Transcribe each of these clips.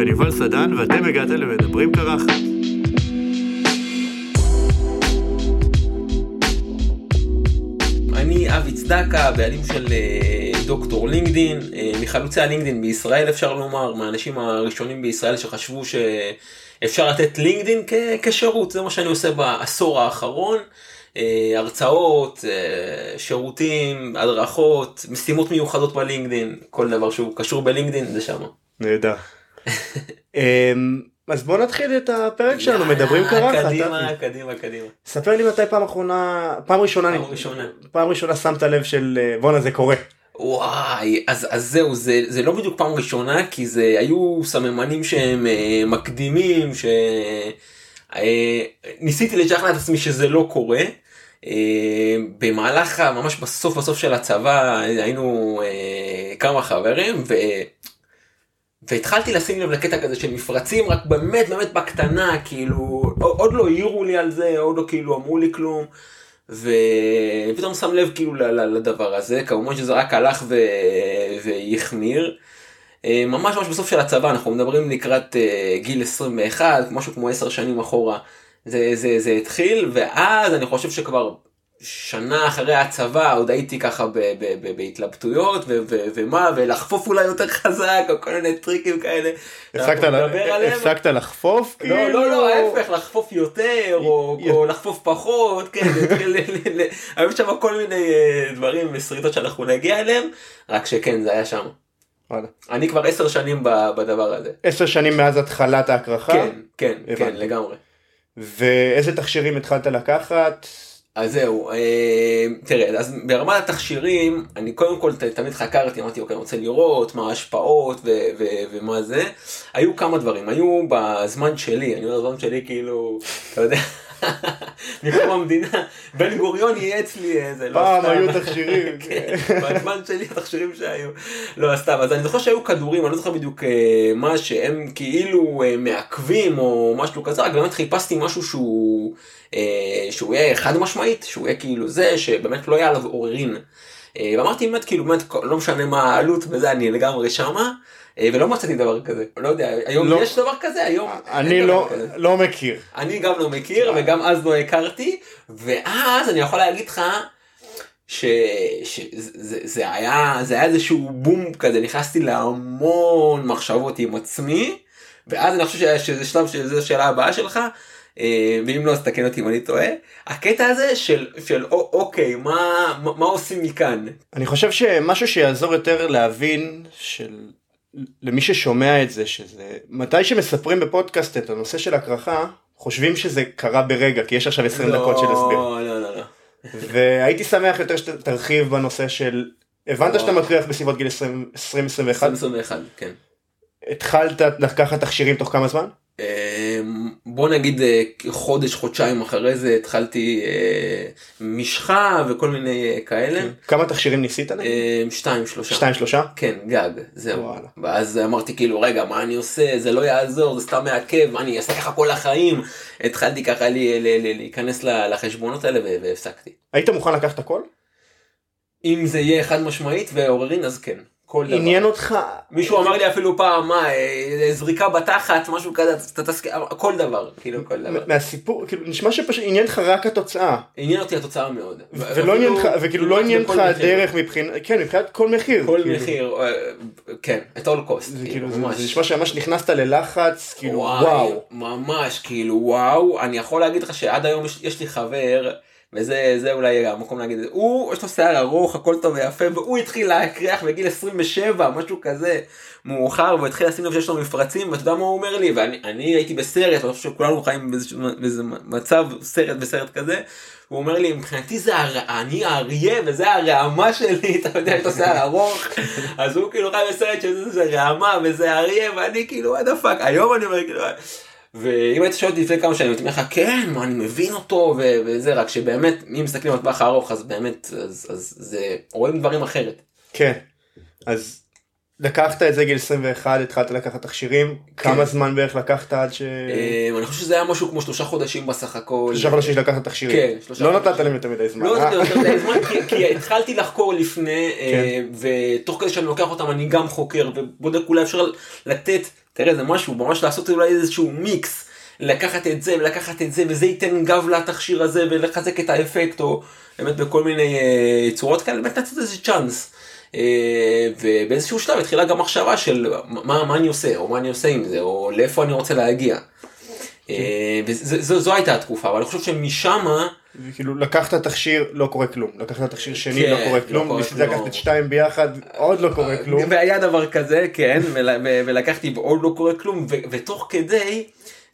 כאן יובל סדן, ואתם הגעתם למדברים קרחת. אני אבי צדקה, הבעלים של אה, דוקטור לינקדין, אה, מחלוצי הלינקדין בישראל אפשר לומר, מהאנשים הראשונים בישראל שחשבו שאפשר לתת לינקדין כ- כשירות, זה מה שאני עושה בעשור האחרון. אה, הרצאות, שירותים, הדרכות, משימות מיוחדות בלינקדין, כל דבר שהוא קשור בלינקדין זה שמה. נהדר. אמ, אז בוא נתחיל את הפרק שלנו, מדברים קרחת. קדימה. קדימה, קדימה. ספר לי מתי פעם אחרונה, פעם ראשונה, פעם ראשונה. פעם ראשונה שמת לב של אה, בואנה זה קורה. וואי, אז, אז זהו, זה, זה לא בדיוק פעם ראשונה, כי זה היו סממנים שהם אה, מקדימים, ש... אה, לשכנע את עצמי שזה לא קורה. אה, במהלך, ממש בסוף בסוף של הצבא, היינו כמה חברים. והתחלתי לשים לב לקטע כזה של מפרצים, רק באמת באמת בקטנה, כאילו, עוד לא העירו לי על זה, עוד לא כאילו אמרו לי כלום. ופתאום שם לב כאילו לדבר הזה, כמובן שזה רק הלך ו... והחמיר. אה, ממש ממש בסוף של הצבא, אנחנו מדברים לקראת אה, גיל 21, משהו כמו 10 שנים אחורה, זה, זה, זה התחיל, ואז אני חושב שכבר שנה אחרי הצבא עוד הייתי ככה ב, ב, ב, בהתלבטויות, ו, ו, ומה, ולחפוף אולי יותר חזק, או כל מיני טריקים כאלה. הפסקת לחפוף? לא, כאילו? לא, לא, ההפך, לחפוף יותר, או, י- או לחפוף פחות, כן, היו שם כל מיני אה, דברים ושריטות שאנחנו נגיע אליהם, רק שכן, זה היה שם. אני כבר עשר שנים ב- בדבר הזה. עשר שנים מאז התחלת ההקרחה? כן, כן, כן. לגמרי. ואיזה תכשירים התחלת לקחת? אז זהו, אה, תראה, אז ברמת התכשירים, אני קודם כל תמיד חקרתי, אמרתי, אוקיי, אני רוצה לראות מה ההשפעות ו- ו- ומה זה. היו כמה דברים, היו בזמן שלי, אני אומר בזמן שלי כאילו, אתה יודע, מקום המדינה, בן גוריון ייעץ לי איזה, לא פעם סתם. היו תכשירים. כן, בזמן שלי התכשירים שהיו. לא, סתם, אז אני זוכר שהיו כדורים, אני לא זוכר בדיוק אה, מה שהם כאילו אה, מעכבים או משהו כזה, רק באמת חיפשתי משהו שהוא, אה, שהוא יהיה חד משמעית, שהוא יהיה כאילו זה, שבאמת לא יהיה עליו עוררין. אה, ואמרתי באמת, כאילו באמת, לא משנה מה העלות וזה, אני לגמרי שמה. אה, ולא מצאתי דבר כזה, לא יודע, היום לא. יש דבר כזה, היום אני לא- כזה. לא מכיר. אני גם לא מכיר וגם אז לא הכרתי ואז אני יכול להגיד לך שזה זה היה זה היה איזשהו בום כזה נכנסתי להמון מחשבות עם עצמי ואז אני חושב שזה שלב שזו השאלה הבאה שלך אה, ואם לא אז תקן אותי אם אני טועה הקטע הזה של של "א- אוקיי מה, מה עושים מכאן אני חושב שמשהו שיעזור יותר להבין של למי ששומע את זה שזה מתי שמספרים בפודקאסט את הנושא של הקרחה חושבים שזה קרה ברגע כי יש עכשיו 20 דקות של הסבר לא לא לא לא והייתי שמח יותר שתרחיב בנושא של הבנת לא. שאתה מקריח בסביבות גיל 20 20-21 2021 כן. התחלת לקחת תכשירים תוך כמה זמן? אמ, בוא נגיד אה, חודש חודשיים אחרי זה התחלתי אה, משחה וכל מיני אה, כאלה כמה תכשירים ניסית? אמ, שתיים שלושה שתיים שלושה? כן גג זהו וואלה. ואז אמרתי כאילו רגע מה אני עושה זה לא יעזור זה סתם מעכב מה אני אעשה ככה כל החיים התחלתי ככה להיכנס לחשבונות האלה והפסקתי היית מוכן לקחת הכל? אם זה יהיה חד משמעית ועוררין אז כן כל דבר. עניין אותך מישהו אמר לי אפילו פעם מה אה, זריקה בתחת משהו כזה אתה תסכים כל דבר כאילו כל דבר. מהסיפור כאילו נשמע שפשוט עניין אותך רק התוצאה עניין אותי התוצאה מאוד. ולא עניין אותך וכאילו לא עניין אותך. הדרך מבחינת כן מבחינת כל מחיר כל כאילו. מחיר, אה, כן, את all cost. זה כאילו, כאילו זה- נשמע שממש נכנסת ללחץ כאילו וואו ממש כאילו וואו, אני יכול להגיד לך שעד היום יש לי חבר, וזה זה אולי המקום להגיד את זה, הוא יש לו שיער ארוך, הכל טוב ויפה, והוא התחיל להקריח בגיל 27, משהו כזה מאוחר, והוא התחיל לשים לב שיש לו מפרצים, ואתה יודע מה הוא אומר לי, ואני אני הייתי בסרט, אני חושב שכולנו חיים באיזה, באיזה מצב, סרט בסרט כזה, הוא אומר לי מבחינתי זה הר... אני האריה וזה הרעמה שלי אתה יודע יש לו שיער ארוך. אז הוא כאילו חי בסרט שזה זה רעמה וזה אריה ואני כאילו what the fuck? היום אני אומר כאילו ואם היית שואל אותי לפני כמה שנים הייתי אומר לך כן מה אני מבין אותו ו- וזה רק שבאמת אם מסתכלים על טווח הארוך אז באמת אז, אז זה רואים דברים אחרת. כן אז לקחת את זה גיל 21 התחלת לקחת תכשירים כמה זמן בערך לקחת עד ש... אה, אני חושב שזה היה משהו כמו שלושה חודשים בסך הכל. שלושה חודשים לקחת תכשירים כן, שלושה לא. נתת להם יותר מדי זמן לא? נתתי יותר מדי זמן כי- כי התחלתי לחקור לפני כן. אה, ותוך כדי שאני לוקח אותם אני גם חוקר ובודק אולי אפשר לתת תראה זה משהו ממש לעשות אולי איזשהו מיקס. לקחת את זה ולקחת את זה וזה ייתן גב לתכשיר הזה ולחזק את האפקט או באמת בכל מיני uh, צורות כאלה באמת לתת איזה צ'אנס. Uh, ובאיזשהו שלב התחילה גם מחשבה של מה, מה אני עושה או מה אני עושה עם זה או לאיפה אני רוצה להגיע. Uh, וזו הייתה התקופה אבל אני חושב שמשמה כאילו לקחת תכשיר לא קורה כלום לקחת תכשיר שני כן, לא קורה לא כלום קורה ניסיתי כלום. לקחת את שתיים ביחד עוד לא קורה כלום והיה דבר כזה כן ולקחתי ועוד לא קורה כלום ותוך כדי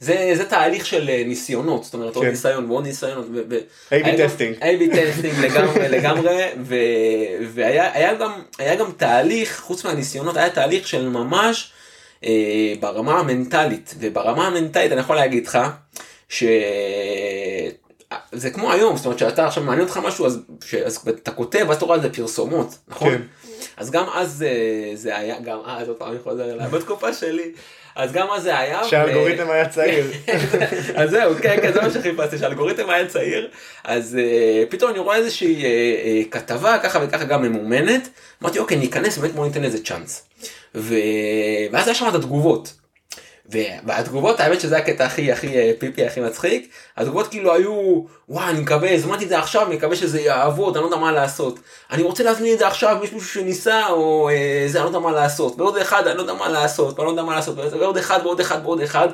זה זה תהליך של אה, ניסיונות זאת אומרת עוד כן. ניסיון ועוד ניסיון. A/B testing. A/B testing לגמרי לגמרי ו- והיה היה גם היה גם תהליך חוץ מהניסיונות היה תהליך של ממש אה, ברמה המנטלית וברמה המנטלית אני יכול להגיד לך. ש... זה כמו היום, זאת אומרת שאתה עכשיו מעניין אותך משהו אז, ש... אז אתה כותב ואז אתה רואה על זה פרסומות, נכון? כן. אז גם אז זה, זה היה, גם אז עוד פעם אני חוזר אליי, בתקופה שלי, אז גם אז זה היה. ו- שהאלגוריתם היה צעיר אז זהו, כן, כן, זה מה שחיפשתי, שהאלגוריתם היה צעיר, אז uh, פתאום אני רואה איזושהי uh, uh, כתבה ככה וככה גם ממומנת, אמרתי אוקיי ניכנס באמת בוא ניתן לזה צ'אנס. ו... ואז היה שם את התגובות. והתגובות האמת שזה הקטע הכי הכי אה, פיפי הכי מצחיק. התגובות כאילו היו וואי אני מקווה הזמנתי את זה עכשיו מקווה שזה יעבוד אני לא יודע מה לעשות. אני רוצה להזמין את זה עכשיו יש מישהו שניסה או אה, זה אני לא יודע מה לעשות. ועוד אחד אני לא יודע מה לעשות לא ועוד אחד ועוד אחד ועוד אחד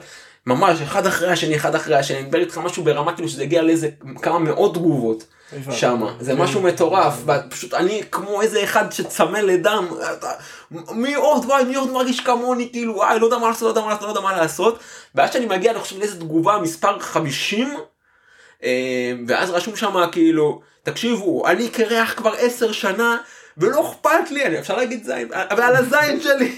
ממש אחד אחרי השני אחד אחרי השני אני מדבר איתך משהו ברמה כאילו שזה הגיע לאיזה כמה מאות תגובות. שמה זה כן. משהו מטורף ופשוט אני כמו איזה אחד שצמא לדם מי עוד וואי מי עוד מרגיש כמוני כאילו וואי לא יודע מה לעשות לא יודע מה לעשות לא יודע מה לעשות ואז שאני מגיע אני חושב לאיזה תגובה מספר 50 אה, ואז רשום שם כאילו תקשיבו אני קרח כבר 10 שנה ולא אכפת לי אני אפשר להגיד זין אבל על הזין שלי.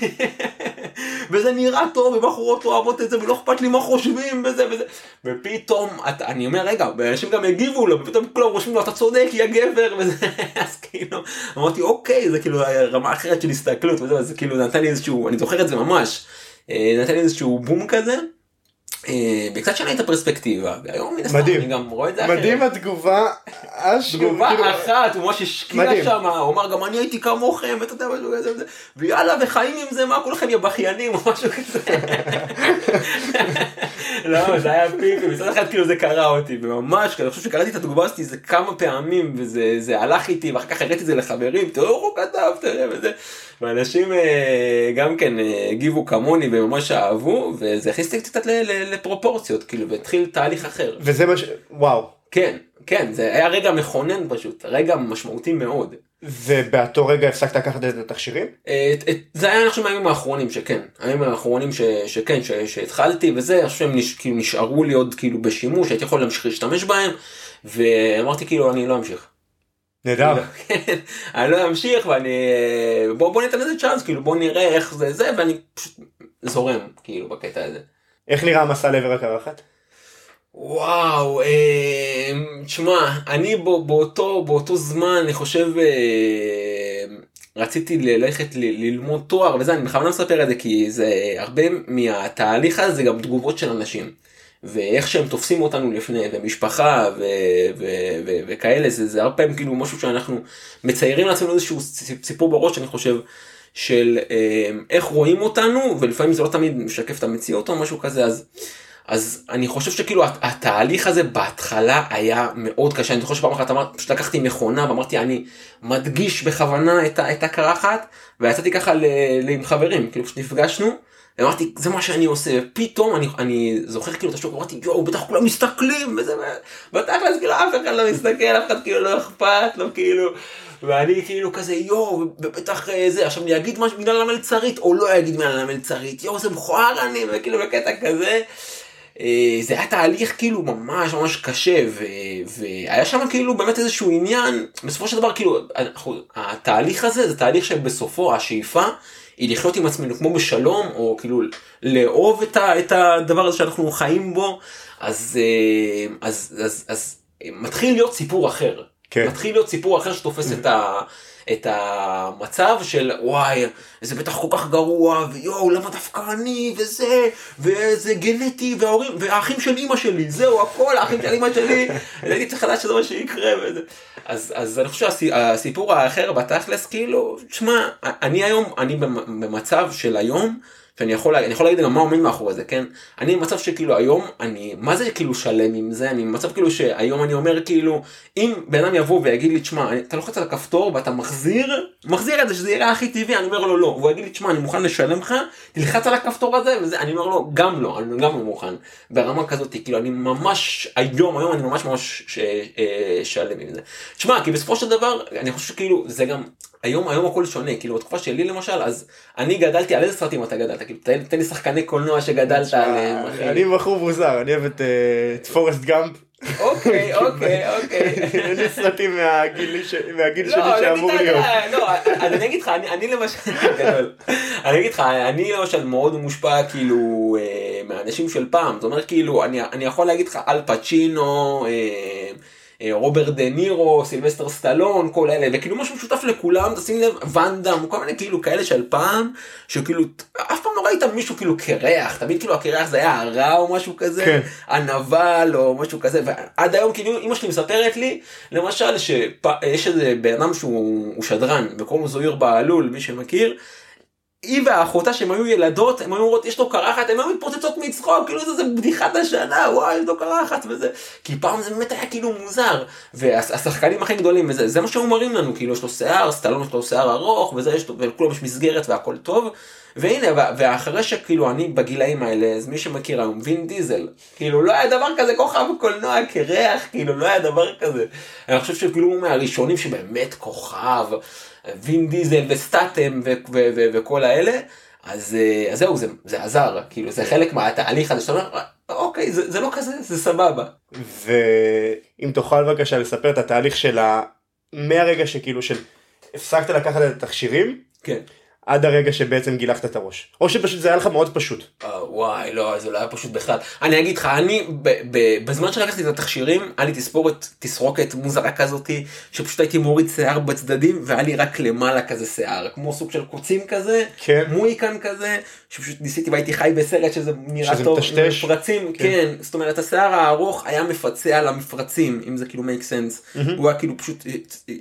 וזה נראה טוב ובחורות אוהבות את זה ולא אכפת לי מה חושבים וזה וזה. ופתאום אתה, אני אומר רגע ואנשים גם הגיבו לו ופתאום כולם רושמים לו אתה צודק יא גבר וזה. אז כאילו אמרתי אוקיי זה כאילו רמה אחרת של הסתכלות וזה אז זה כאילו נתן לי איזשהו אני זוכר את זה ממש. אה, נתן לי איזשהו בום כזה. אה, וקצת שנה את הפרספקטיבה והיום מן הסתם. אני גם רואה את זה אחרת. מדהים התגובה אשכרה, תגובה כאילו, אחת, הוא ממש השקיע. שם, הוא אמר גם אני הייתי כמוכם, ואתה יודע משהו כזה, ויאללה וחיים עם זה, מה כולכם יא בכיינים או משהו כזה. לא, זה היה פיפי, מצד אחד כאילו זה קרע אותי, וממש, אני חושב שקראתי את התגובה הזאת איזה כמה פעמים, וזה זה הלך איתי, ואחר כך הראיתי את זה לחברים, תראו הוא כתב, תראה וזה. ואנשים אה, גם כן אה, הגיבו כמוני וממש אהבו, וזה הכניס אותי קצת לפרופורציות, כאילו, והתחיל תהליך אחר. וזה מה ש... וואו. כן, כן, זה היה רגע מכונן פשוט, רגע משמעותי מאוד. ובאותו רגע הפסקת לקחת את התכשירים? את, את, זה היה אני חושב מהימים האחרונים שכן, הימים האחרונים ש, שכן, ש, שהתחלתי וזה, אני חושב שהם נש, כאילו נשארו לי עוד כאילו בשימוש, הייתי יכול להמשיך להשתמש בהם, ואמרתי כאילו אני לא אמשיך. נהדר. כן, אני לא אמשיך ואני, בוא, בוא ניתן לזה צ'אנס, כאילו בוא נראה איך זה זה, ואני פשוט זורם כאילו בקטע הזה. איך נראה המסע לעבר הקרחת? וואו, אה, תשמע, אני בו, באותו, באותו זמן, אני חושב, אה, רציתי ללכת ל, ללמוד תואר וזה, אני בכוונה מספר את זה כי זה הרבה מהתהליך הזה זה גם תגובות של אנשים. ואיך שהם תופסים אותנו לפני, ומשפחה ו- ו- ו- וכאלה, זה, זה הרבה פעמים כאילו משהו שאנחנו מציירים לעצמנו איזשהו סיפור בראש, אני חושב, של אה, איך רואים אותנו, ולפעמים זה לא תמיד משקף את המציאות או משהו כזה, אז... אז אני חושב שכאילו הת- התהליך הזה בהתחלה היה מאוד קשה, אני זוכר שפעם אחת אמרתי, פשוט לקחתי מכונה ואמרתי אני מדגיש בכוונה את, את הקרחת ויצאתי ככה ל, עם חברים, כאילו פשוט נפגשנו, ואמרתי זה מה שאני עושה, ופתאום אני, אני זוכר כאילו את השוק, אמרתי יואו בטח כולם מסתכלים וזה, ותכלס כאילו אף אחד לא מסתכל, אף אחד כאילו לא אכפת לו כאילו. ואני כאילו כזה יואו ובטח אה, זה עכשיו אני אגיד משהו מילה למלצרית או לא אגיד מילה למלצרית יואו זה מכוער אני וכאילו בקטע כזה. אה, זה היה תהליך כאילו ממש ממש קשה ו- והיה שם כאילו באמת איזשהו עניין בסופו של דבר כאילו התהליך הזה זה תהליך שבסופו השאיפה היא לחיות עם עצמנו כמו בשלום או כאילו לאהוב את, ה- את הדבר הזה שאנחנו חיים בו אז אה, אז אז אז מתחיל להיות סיפור אחר כן. מתחיל להיות סיפור אחר שתופס את ה... את המצב של וואי זה בטח כל כך גרוע ויואו למה דווקא אני וזה וזה גנטי וההורים והאחים של אימא שלי זהו הכל האחים של אימא שלי הייתי צריך לדעת שזה מה שיקרה וזה. אז אז אני חושב שהסיפור האחר בתכלס כאילו שמע אני היום אני במ- במצב של היום שאני יכול, אני יכול להגיד גם מה עומד מאחורי זה, כן? אני במצב שכאילו היום, אני, מה זה כאילו שלם עם זה? אני במצב כאילו שהיום אני אומר כאילו, אם בן אדם יבוא ויגיד לי, תשמע, אתה לוחץ על הכפתור ואתה מחזיר, מחזיר את זה שזה יראה הכי טבעי, אני אומר לו לא, והוא יגיד לי, תשמע, אני מוכן לשלם לך, תלחץ על הכפתור הזה, וזה, אני אומר לו, גם לא, אני גם לא מוכן. ברמה כזאת, כאילו, אני ממש, היום, היום אני ממש ממש ש- אה, שלם עם זה. תשמע, כי בסופו של דבר, אני חושב שכאילו, זה גם, היום, היום הכל שונה, כאילו, בתקופה שלי למשל, אז אני גדלתי, על איזה סרטים אתה גדלת? כאילו, תן, תן לי שחקני קולנוע שגדלת עליהם, אחי. אני בחור מוזר, אני אוהב את אה, את פורסט גאמפ. אוקיי, אוקיי, אוקיי. אין לי סרטים מהגיל שלי לא, שאמור להיות. לא, אז אני אגיד לך, אני, אני למשל, גדול. אני אגיד לך, אני למשל מאוד מושפע כאילו אה, מהאנשים של פעם, זאת אומרת כאילו, אני, אני יכול להגיד לך אל פצ'ינו, אה, רוברט דה נירו, סילבסטר סטלון, כל אלה, וכאילו משהו משותף לכולם, תשים לב, ואן דאם, כל מיני כאילו כאלה של פעם, שכאילו, אף פעם לא ראית מישהו כאילו קרח, תמיד כאילו הקרח זה היה הרע או משהו כזה, כן. הנבל או משהו כזה, ועד היום כאילו אמא שלי מספרת לי, למשל שיש איזה בן אדם שהוא הוא שדרן, וקוראים לו זוהיר בהלול, מי שמכיר, היא ואחותה שהם היו ילדות, הם היו אומרות יש לו קרחת, הם היו מתפוצצות מצחוק, כאילו זה, זה בדיחת השנה, וואי יש לו קרחת וזה, כי פעם זה באמת היה כאילו מוזר, והשחקנים הכי גדולים וזה, זה מה שהם מראים לנו, כאילו יש לו שיער, סטלון יש לו שיער ארוך, וזה יש לו, ולכולם יש מסגרת והכל טוב, והנה, וה- ואחרי שכאילו אני בגילאים האלה, אז מי שמכיר היום, וין דיזל, כאילו לא היה דבר כזה כוכב קולנוע קרח, כאילו לא היה דבר כזה. אני חושב שכאילו הוא מהראשונים שבאמת כוכב, וין דיזל וסטאטם וכל האלה, אז, אה, אז זהו, זה, זה עזר, כאילו זה חלק מהתהליך הזה שאתה אומר, אוקיי, זה, זה לא כזה, זה סבבה. ואם תוכל בבקשה לספר את התהליך של ה... מהרגע שכאילו של הפסקת לקחת את התכשירים כן. עד הרגע שבעצם גילחת את הראש או שפשוט זה היה לך מאוד פשוט. אה, וואי לא זה לא היה פשוט בכלל אני אגיד לך אני ב- ב- בזמן שלקחתי את התכשירים היה לי תספורת תסרוקת מוזרה כזאתי שפשוט הייתי מוריד שיער בצדדים והיה לי רק למעלה כזה שיער כמו סוג של קוצים כזה כן. מויקן כזה שפשוט ניסיתי והייתי חי בסרט שזה נראה שזה טוב מטשטש. מפרצים כן. כן. זאת אומרת השיער הארוך היה מפצה על המפרצים אם זה כאילו מייק סנס הוא היה כאילו פשוט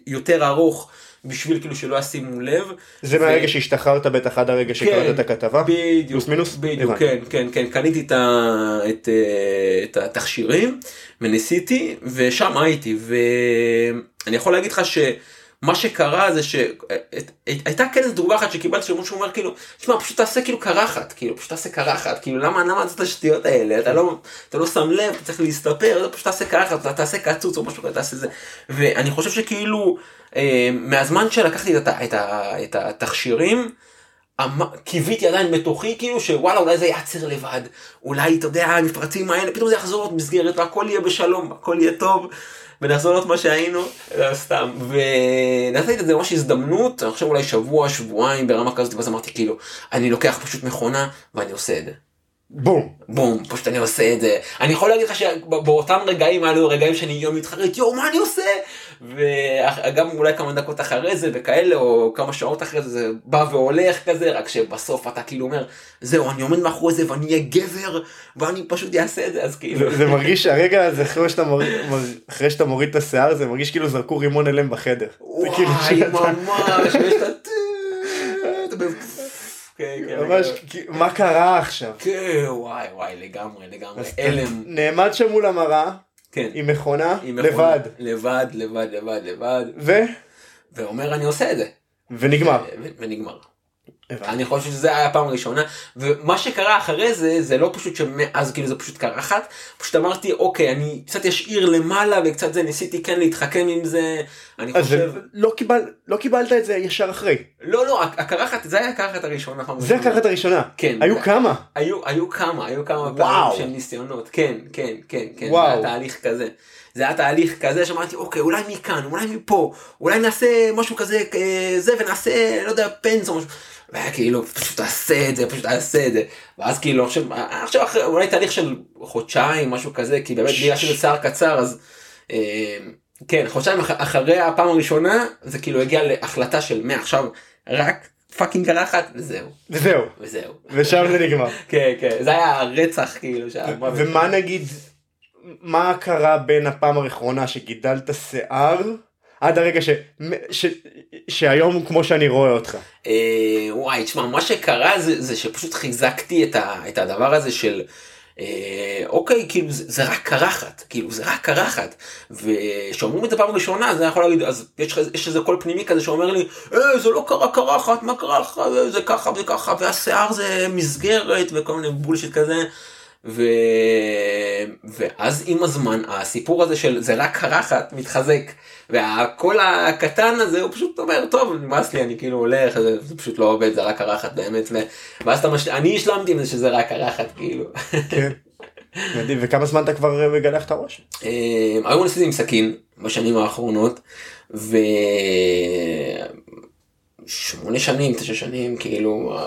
יותר ארוך בשביל כאילו שלא ישימו לב. זה ו- מהרגע שהשתחררת בטח עד הרגע שקראת את הכתבה? בדיוק, פלוס מינוס? בדיוק, הבנתי. כן, כן, כן, קניתי את, ה, את, אה, את התכשירים וניסיתי ושם הייתי ואני יכול להגיד לך שמה שקרה זה שהייתה כן איזה דוגמה אחת שקיבלתי שמישהו אומר כאילו, שמע פשוט תעשה כאילו קרחת, כאילו פשוט תעשה קרחת, כאילו למה למה את השטויות האלה, אתה לא, אתה לא שם לב, אתה צריך להסתפר, פשוט תעשה קרחת, אתה תעשה קצוץ או משהו כזה, תעשה זה, ואני חושב שכאילו אה, מהזמן שלקחתי את, את, ה- את התכשירים, אמ- קיוויתי עדיין בתוכי כאילו שוואלה אולי זה ייעצר לבד. אולי אתה יודע המפרצים האלה פתאום זה יחזור עוד מסגרת והכל יהיה בשלום הכל יהיה טוב ונחזור להיות מה שהיינו לא, סתם ונתתי את זה ממש הזדמנות אני חושב אולי שבוע שבועיים ברמה כזאת ואז אמרתי כאילו אני לוקח פשוט מכונה ואני עושה את זה. בום. בום, פשוט אני עושה את זה. אני יכול להגיד לך שבאותם רגעים האלו רגעים שאני יום מתחרט, יואו מה אני עושה? וגם אולי כמה דקות אחרי זה וכאלה או כמה שעות אחרי זה זה בא והולך כזה רק שבסוף אתה כאילו אומר זהו אני עומד מאחורי זה ואני אהיה גבר ואני פשוט אעשה את זה אז כאילו זה, זה מרגיש שהרגע הזה אחרי שאתה מוריד, אחרי שאתה מוריד את השיער זה מרגיש כאילו זרקו רימון הלם בחדר. כאילו וואי שאתה- ממש ויש את ה... אתה ב- כן, כן, ממש. כי- מה קרה עכשיו? כן וואי וואי לגמרי לגמרי הלם נעמד שם מול המראה כן עם מכונה עם. לבד לבד לבד לבד לבד ו... ואומר אני עושה את זה ונגמר. ונגמר. אני חושב שזה היה הפעם הראשונה ומה שקרה אחרי זה זה לא פשוט שמאז כאילו זה פשוט קרחת פשוט אמרתי אוקיי אני קצת אשאיר למעלה וקצת זה ניסיתי כן להתחכם עם זה אני חושב לא קיבל- לא קיבלת את זה ישר אחרי. לא לא הקרחת זה היה הקרחת הראשונה זה. הקרחת הראשונה. כן. היו זה- כמה. היו היו כמה היו כמה וואו. פעמים של ניסיונות כן כן כן כן וואו. זה היה תהליך כזה זה היה תהליך כזה שאמרתי אוקיי אולי מכאן אולי מפה אולי נעשה משהו כזה אה, זה ונעשה לא יודע פנס או משהו. והיה כאילו פשוט תעשה את זה פשוט תעשה את זה ואז כאילו עכשיו עכשיו אחרי אולי תהליך של חודשיים משהו כזה כי באמת בגלל שזה שיער קצר אז אה, כן חודשיים אח- אחרי הפעם הראשונה זה כאילו הגיע להחלטה של מעכשיו רק fucking קרחת וזהו וזהו. וזהו. ושם זה נגמר. כן כן זה היה הרצח כאילו. ומה נגיד, מה קרה בין הפעם האחרונה שגידלת שיער? עד הרגע ש... ש... שהיום כמו שאני רואה אותך. אה, וואי, תשמע, מה שקרה זה, זה שפשוט חיזקתי את, ה, את הדבר הזה של... אה, אוקיי, כאילו זה, זה רק קרחת, כאילו זה רק קרחת. וכשאומרים את זה פעם ראשונה, זה יכול להגיד, אז יש, יש איזה קול פנימי כזה שאומר לי, אה, זה לא קרה קרחת, מה קרה לך, זה ככה וככה, והשיער זה מסגרת וכל מיני בולשיט כזה. ו... ואז עם הזמן הסיפור הזה של זה רק קרחת מתחזק והקול הקטן הזה הוא פשוט אומר טוב נמאס לי אני כאילו הולך זה, זה פשוט לא עובד זה רק קרחת באמת ו... ואז אתה מש... אני השלמתי עם זה שזה רק קרחת כאילו. כן. מדהים וכמה זמן אתה כבר מגלח את הראש? אה, היום ניסיתי עם סכין בשנים האחרונות ו... שמונה שנים תשע שנים כאילו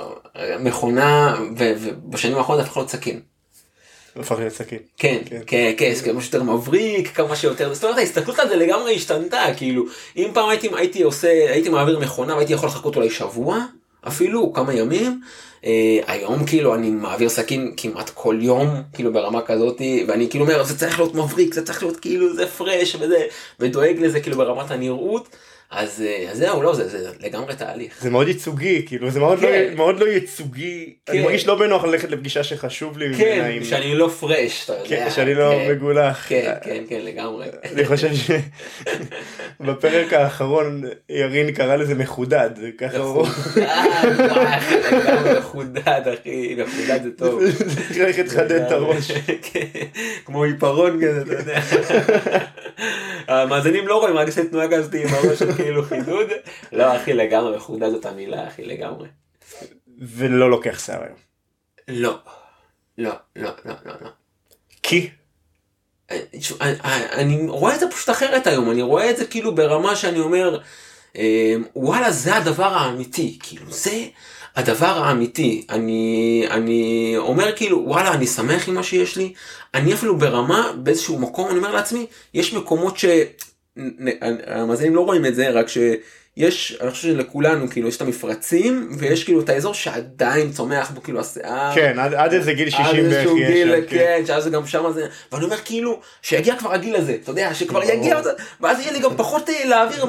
מכונה ובשנים האחרונות הפך להיות סכין. הפך להיות סכין. כן, כן, כן, כמה שיותר מבריק, כמה שיותר, זאת אומרת ההסתכלות על זה לגמרי השתנתה, כאילו, אם פעם הייתי, הייתי עושה, הייתי מעביר מכונה והייתי יכול לחכות אולי שבוע, אפילו כמה ימים, אה, היום כאילו אני מעביר סכין כמעט כל יום, כאילו ברמה כזאתי, ואני כאילו אומר, זה צריך להיות מבריק, זה צריך להיות כאילו, זה פרש וזה, ודואג לזה כאילו ברמת הנראות. אז, אה, אז זהו, לא, זה, זה לגמרי תהליך. זה מאוד ייצוגי, כאילו, זה מאוד, כן. לא, מאוד לא ייצוגי. כן. אני מרגיש לא בנוח ללכת לפגישה שחשוב לי. כן, עם... שאני לא פרש, אתה יודע. כן, שאני לא כן, מגולח. כן, כן, כן, לגמרי. אני חושב שבפרק האחרון ירין קרא לזה מחודד, ככה הוא... מחודד, אחי, מחודד זה טוב. צריך ללכת לחדד את הראש. כן, כמו עיפרון כזה, אתה יודע. המאזינים לא רואים, רק עושה תנועה כזאת עם הראש. כאילו חידוד, לא אחי לגמרי מחודד זאת המילה אחי לגמרי. ולא לוקח שיער היום. לא, לא, לא, לא, לא, לא. כי? אה, אה, אה, אני רואה את זה פשוט אחרת היום, אני רואה את זה כאילו ברמה שאני אומר, וואלה זה הדבר האמיתי, כאילו זה הדבר האמיתי, אני, אני אומר כאילו וואלה אני שמח עם מה שיש לי, אני אפילו ברמה באיזשהו מקום אני אומר לעצמי, יש מקומות ש... המאזינים לא רואים את זה רק שיש אני חושב שלכולנו כאילו יש את המפרצים ויש כאילו את האזור שעדיין צומח בו כאילו השיער. כן עד, עד איזה גיל 60 בערך יש שם, כן, כן שאז גם שם זה ואני אומר כאילו שיגיע כבר הגיל הזה אתה יודע שכבר יגיע ואז יהיה לי גם פחות להעביר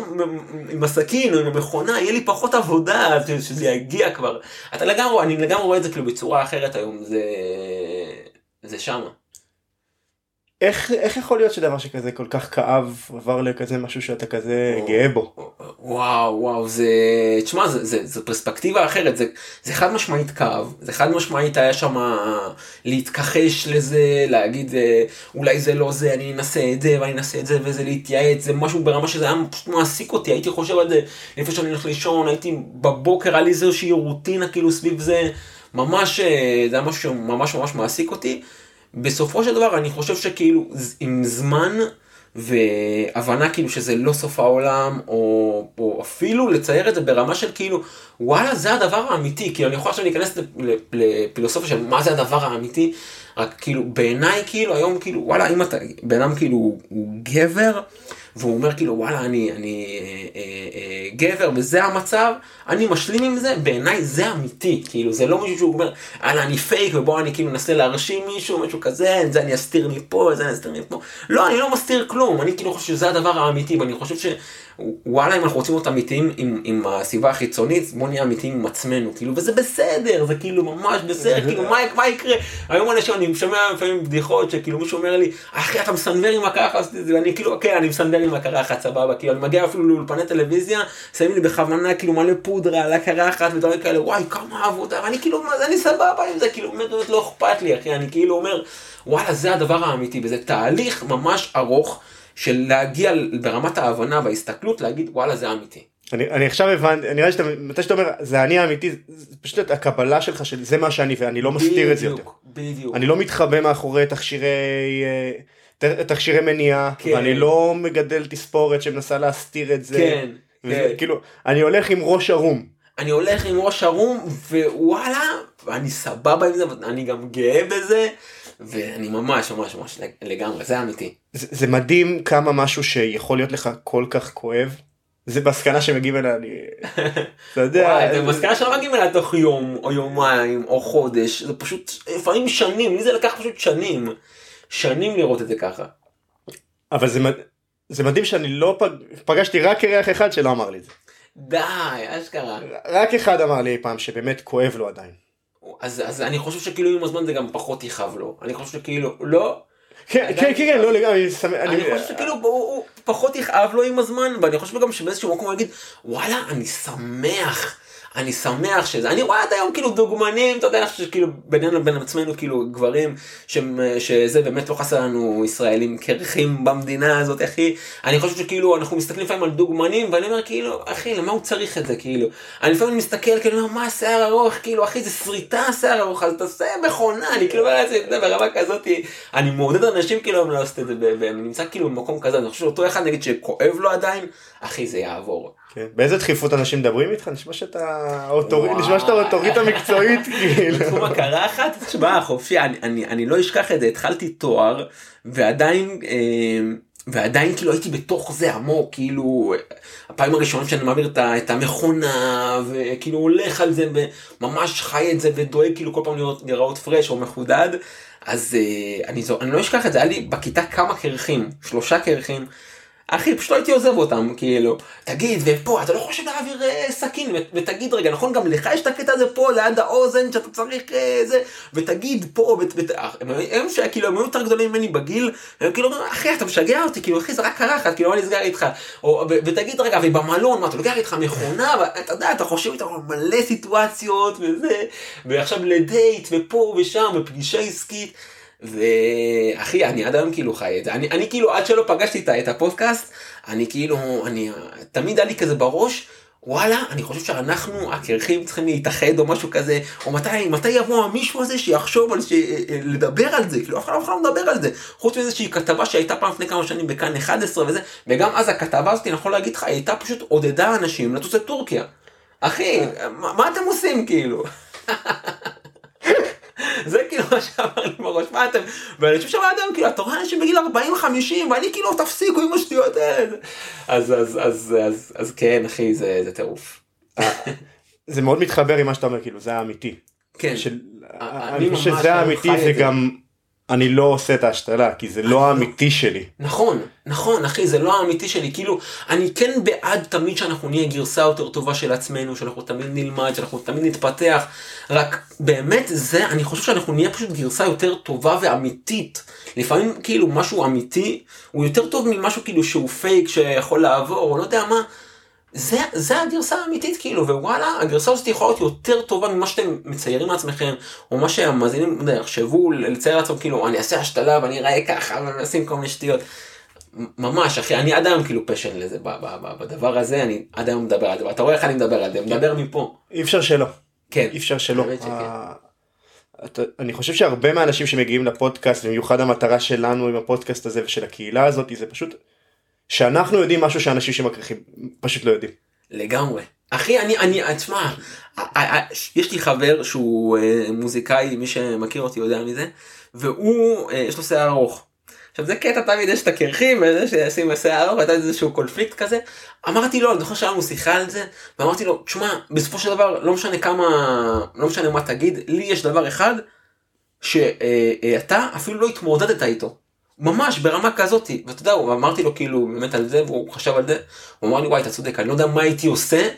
עם הסכין או עם המכונה יהיה לי פחות עבודה שזה יגיע כבר אתה לגמרי אני לגמרי רואה את זה כאילו בצורה אחרת היום זה זה שמה. איך, איך יכול להיות שדבר שכזה כל כך כאב עבר לכזה משהו שאתה כזה או, גאה בו? וואו וואו זה תשמע זה, זה, זה פרספקטיבה אחרת זה, זה חד משמעית כאב זה חד משמעית היה שם להתכחש לזה להגיד אה, אולי זה לא זה אני אנסה את זה ואני אנסה את זה וזה להתייעץ זה משהו ברמה שזה היה פשוט מעסיק אותי הייתי חושב על זה לפני שאני הולך לישון הייתי בבוקר היה לי איזושהי רוטינה כאילו סביב זה ממש אה, זה היה משהו שממש ממש מעסיק אותי. בסופו של דבר אני חושב שכאילו עם זמן והבנה כאילו שזה לא סוף העולם או, או אפילו לצייר את זה ברמה של כאילו וואלה זה הדבר האמיתי. כאילו אני יכול עכשיו להיכנס לפילוסופיה של מה זה הדבר האמיתי רק כאילו בעיניי כאילו היום כאילו וואלה אם אתה בן אדם כאילו הוא גבר והוא אומר כאילו וואלה אני, אני אה, אה, אה, גבר וזה המצב, אני משלים עם זה, בעיניי זה אמיתי, כאילו זה לא מישהו שהוא אומר, יאללה אני פייק ובוא אני כאילו אנסה להרשים מישהו, משהו כזה, את זה אני אסתיר מפה, את זה אני אסתיר מפה, לא אני לא מסתיר כלום, אני כאילו חושב שזה הדבר האמיתי ואני חושב ש... וואלה אם אנחנו רוצים להיות אמיתיים עם, עם הסביבה החיצונית בוא נהיה אמיתיים עם עצמנו כאילו וזה בסדר זה כאילו ממש בסדר כאילו מה, מה יקרה? היום אנשים אני שומע לפעמים בדיחות שכאילו מישהו אומר לי אחי אתה מסנוור עם הקרחת ואני כאילו כן אני מסנוור עם הקרחת סבבה כאילו אני מגיע אפילו לאולפני טלוויזיה שמים לי בכוונה כאילו מלא פודרה על הקרחת ודברים כאלה וואי כמה עבודה ואני כאילו מה זה אני סבבה עם זה כאילו באמת לא אכפת לי אחי אני כאילו אומר וואלה זה הדבר האמיתי וזה תהליך ממש ארוך. של להגיע ברמת ההבנה וההסתכלות להגיד וואלה זה אמיתי. אני, אני עכשיו הבנתי, נראה שאתה, מתי שאתה אומר זה אני האמיתי, זה פשוט הקבלה שלך של זה מה שאני ואני לא מסתיר את זה יותר. בדיוק. אני לא מתחבא מאחורי תכשירי, אה, תכשירי מניעה, כן. ואני לא מגדל תספורת שמנסה להסתיר את זה. כן. וזה, כן. כאילו, אני הולך עם ראש ערום. אני הולך עם ראש ערום ווואלה, ואני סבבה עם זה, ואני גם גאה בזה. ואני ממש ממש ממש לגמרי זה אמיתי. זה, זה מדהים כמה משהו שיכול להיות לך כל כך כואב. זה מסקנה שמגיעים אליה אני... אתה יודע... זה מסקנה שלא מגיעים אליה תוך יום או יומיים או חודש זה פשוט לפעמים שנים לי זה לקח פשוט שנים שנים לראות את זה ככה. אבל זה זה מדהים שאני לא פג... פגשתי רק קרח אחד שלא אמר לי את זה. די, אשכרה. רק אחד אמר לי פעם שבאמת כואב לו עדיין. אז, אז אני חושב שכאילו עם הזמן זה גם פחות יכאב לו. אני חושב שכאילו, לא. כן, כן, כן, לא לגמרי, אני חושב שכאילו הוא פחות יכאב לו עם הזמן, ואני חושב גם שבאיזשהו מקום הוא יגיד, וואלה, אני שמח. אני שמח שזה, אני רואה עד היום כאילו דוגמנים, אתה יודע, אני חושב שכאילו בינינו לבין עצמנו כאילו גברים, שהם, שזה באמת לא חסר לנו ישראלים קרחים במדינה הזאת, אחי, אני חושב שכאילו אנחנו מסתכלים לפעמים על דוגמנים, ואני אומר כאילו, אחי, למה הוא צריך את זה, כאילו, אני לפעמים מסתכל, כאילו, מה שיער ארוך, כאילו, אחי, זה שריטה שיער ארוך, אז תעשה מכונה, אני כאילו, ברמה כזאת, אני מעודד אנשים כאילו לא לעשות את זה, ואני נמצא כאילו במקום כזה, אני חושב שאותו אחד נגיד שכואב לו עדיין, אחי, זה יעבור. כן. באיזה דחיפות אנשים מדברים איתך? נשמע שאתה אוטוריטה מקצועית כאילו. בתחום הקרחת? תשמע חופשי, אני לא אשכח את זה, התחלתי תואר ועדיין אה, ועדיין כאילו הייתי בתוך זה עמוק, כאילו הפעמים הראשונות שאני מעביר את המכונה וכאילו הולך על זה וממש חי את זה ודואג כאילו כל פעם לראות לראות פרש או מחודד. אז אה, אני, אני לא אשכח את זה, היה לי בכיתה כמה קרחים, שלושה קרחים. אחי, פשוט לא הייתי עוזב אותם, כאילו, תגיד, ופה, אתה לא חושב להעביר אה, סכין, ותגיד, רגע, נכון, גם לך יש את הקטע הזה פה, ליד האוזן, שאתה צריך אה, זה, ותגיד פה, ות, אה, הם, הם שכאילו, הם היו יותר גדולים ממני בגיל, הם כאילו, אחי, אתה משגע אותי, כאילו, אחי, זה רק קרחת, כאילו, מה נסגר איתך, או, ו, ותגיד, רגע, ובמלון, מה, אתה לוקח איתך מכונה, ואתה יודע, אתה חושב איתך מלא סיטואציות, וזה, ועכשיו לדייט, ופה ושם, ופגישה עסקית. ואחי אני עד היום כאילו חי את זה. אני, אני כאילו עד שלא פגשתי את, את הפודקאסט אני כאילו אני תמיד היה לי כזה בראש וואלה אני חושב שאנחנו הקרחים צריכים להתאחד או משהו כזה או מתי מתי יבוא המישהו הזה שיחשוב על ש... לדבר על זה? כאילו אף אחד לא מדבר על זה. חוץ מאיזושהי כתבה שהייתה פעם לפני כמה שנים בכאן 11 וזה וגם אז הכתבה הזאת אני יכול להגיד לך הייתה פשוט עודדה אנשים לטוס לטורקיה. אחי מה, מה אתם עושים כאילו. זה כאילו מה שאמר לי בראש, מה אתם, ואני חושב שבאדם כאילו, אתה רואה אנשים בגיל 40-50, ואני כאילו, תפסיקו עם השטויות האלה. אז, אז, אז, אז, אז כן, אחי, זה טירוף. זה מאוד מתחבר עם מה שאתה אומר, כאילו, זה האמיתי. כן. אני חושב שזה האמיתי, זה גם... אני לא עושה את ההשתלה כי זה לא האמיתי שלי. נכון, נכון אחי זה לא האמיתי שלי כאילו אני כן בעד תמיד שאנחנו נהיה גרסה יותר טובה של עצמנו שאנחנו תמיד נלמד שאנחנו תמיד נתפתח רק באמת זה אני חושב שאנחנו נהיה פשוט גרסה יותר טובה ואמיתית לפעמים כאילו משהו אמיתי הוא יותר טוב ממשהו כאילו שהוא פייק שיכול לעבור או לא יודע מה. זה, זה הגרסה האמיתית כאילו, ווואלה, הגרסה הזאת יכולה להיות יותר טובה ממה שאתם מציירים לעצמכם, או מה שהמאזינים יחשבו לצייר לעצמם, כאילו, אני אעשה השתלה ואני אראה ככה, ואני אשים כל מיני שטויות. ממש אחי, אני עד היום כאילו פשן לזה, בדבר הזה, אני עד היום מדבר על זה, ואתה רואה איך אני מדבר על זה, מדבר מפה. אי אפשר שלא. כן. אי אפשר שלא. אני חושב שהרבה מהאנשים שמגיעים לפודקאסט, במיוחד המטרה שלנו עם הפודקאסט הזה ושל הקהילה הזאת, זה פשוט שאנחנו יודעים משהו שאנשים שמקריחים פשוט לא יודעים. לגמרי. אחי אני אני תשמע יש לי חבר שהוא אה, מוזיקאי מי שמכיר אותי יודע מזה והוא אה, יש לו שיער ארוך. עכשיו זה קטע תמיד יש את הקרחים וזה שעושים שיער ארוך הייתה איזשהו קונפליקט כזה אמרתי לו אני זוכר שהיה לנו שיחה על זה ואמרתי לו תשמע בסופו של דבר לא משנה כמה לא משנה מה תגיד לי יש דבר אחד שאתה אה, אפילו לא התמודדת איתו ממש ברמה כזאתי ואתה יודע אמרתי לו כאילו באמת על זה והוא חשב על זה הוא אמר לי וואי אתה צודק אני לא יודע מה הייתי עושה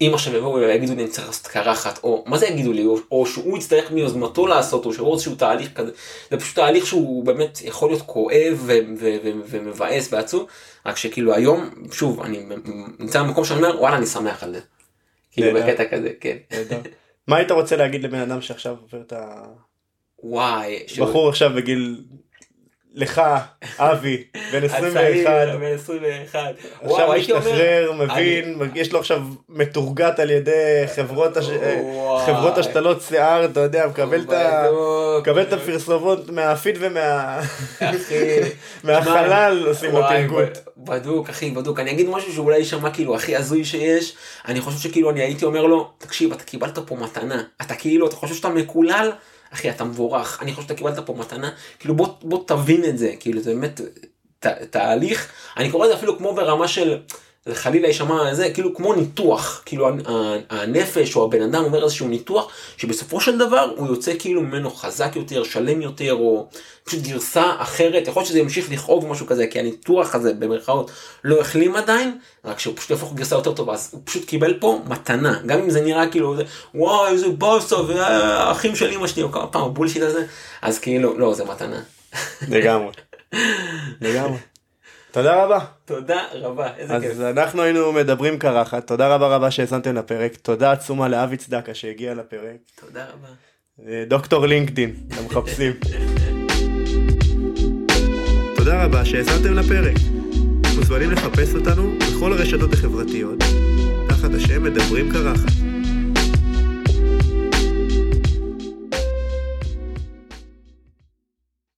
אם עכשיו יבואו ויגידו לי אני צריך לעשות קרחת או מה זה יגידו לי או, או שהוא יצטרך מיוזמתו לעשות או שהוא איזשהו תהליך כזה זה פשוט תהליך שהוא באמת יכול להיות כואב ומבאס ועצוב רק שכאילו היום שוב אני נמצא במקום שאני אומר וואלה אני שמח על זה. כאילו בקטע כזה כן. מה היית רוצה להגיד לבן אדם שעכשיו עובר את ה... וואי. בחור עכשיו בגיל לך, אבי, בן 21, בן 21, עכשיו משתחרר, מבין, יש לו עכשיו מתורגת על ידי חברות השתלות שיער, אתה יודע, מקבל את הפרסומות מהפיד ומהחלל עושים לו תרגות. בדוק, אחי, בדוק. אני אגיד משהו שאולי יישמע כאילו הכי הזוי שיש, אני חושב שכאילו אני הייתי אומר לו, תקשיב, אתה קיבלת פה מתנה, אתה כאילו, אתה חושב שאתה מקולל? אחי אתה מבורך. אני חושב שאתה קיבלת פה מתנה. כאילו בוא בוא תבין את זה. כאילו זה באמת ת, תהליך. אני קורא לזה אפילו כמו ברמה של חלילה יישמע זה כאילו כמו ניתוח כאילו הנפש או הבן אדם אומר איזשהו ניתוח שבסופו של דבר הוא יוצא כאילו ממנו חזק יותר שלם יותר או פשוט גרסה אחרת יכול להיות שזה ימשיך לכאוב משהו כזה כי הניתוח הזה במרכאות לא החלים עדיין רק שהוא פשוט יהפוך גרסה יותר טובה אז הוא פשוט קיבל פה מתנה גם אם זה נראה כאילו וואי איזה באסה והאחים של אמא שלי או כמה פעם הבולשיט הזה אז כאילו לא זה מתנה. לגמרי. לגמרי. תודה רבה. תודה רבה, איזה אז כיף. אז אנחנו היינו מדברים קרחת, תודה רבה רבה שהאזנתם לפרק, תודה עצומה לאבי צדקה שהגיע לפרק, תודה רבה. אה, דוקטור לינקדין, למחפשים. תודה רבה שהאזנתם לפרק. מוזמנים לחפש אותנו בכל הרשתות החברתיות, תחת השם מדברים קרחת.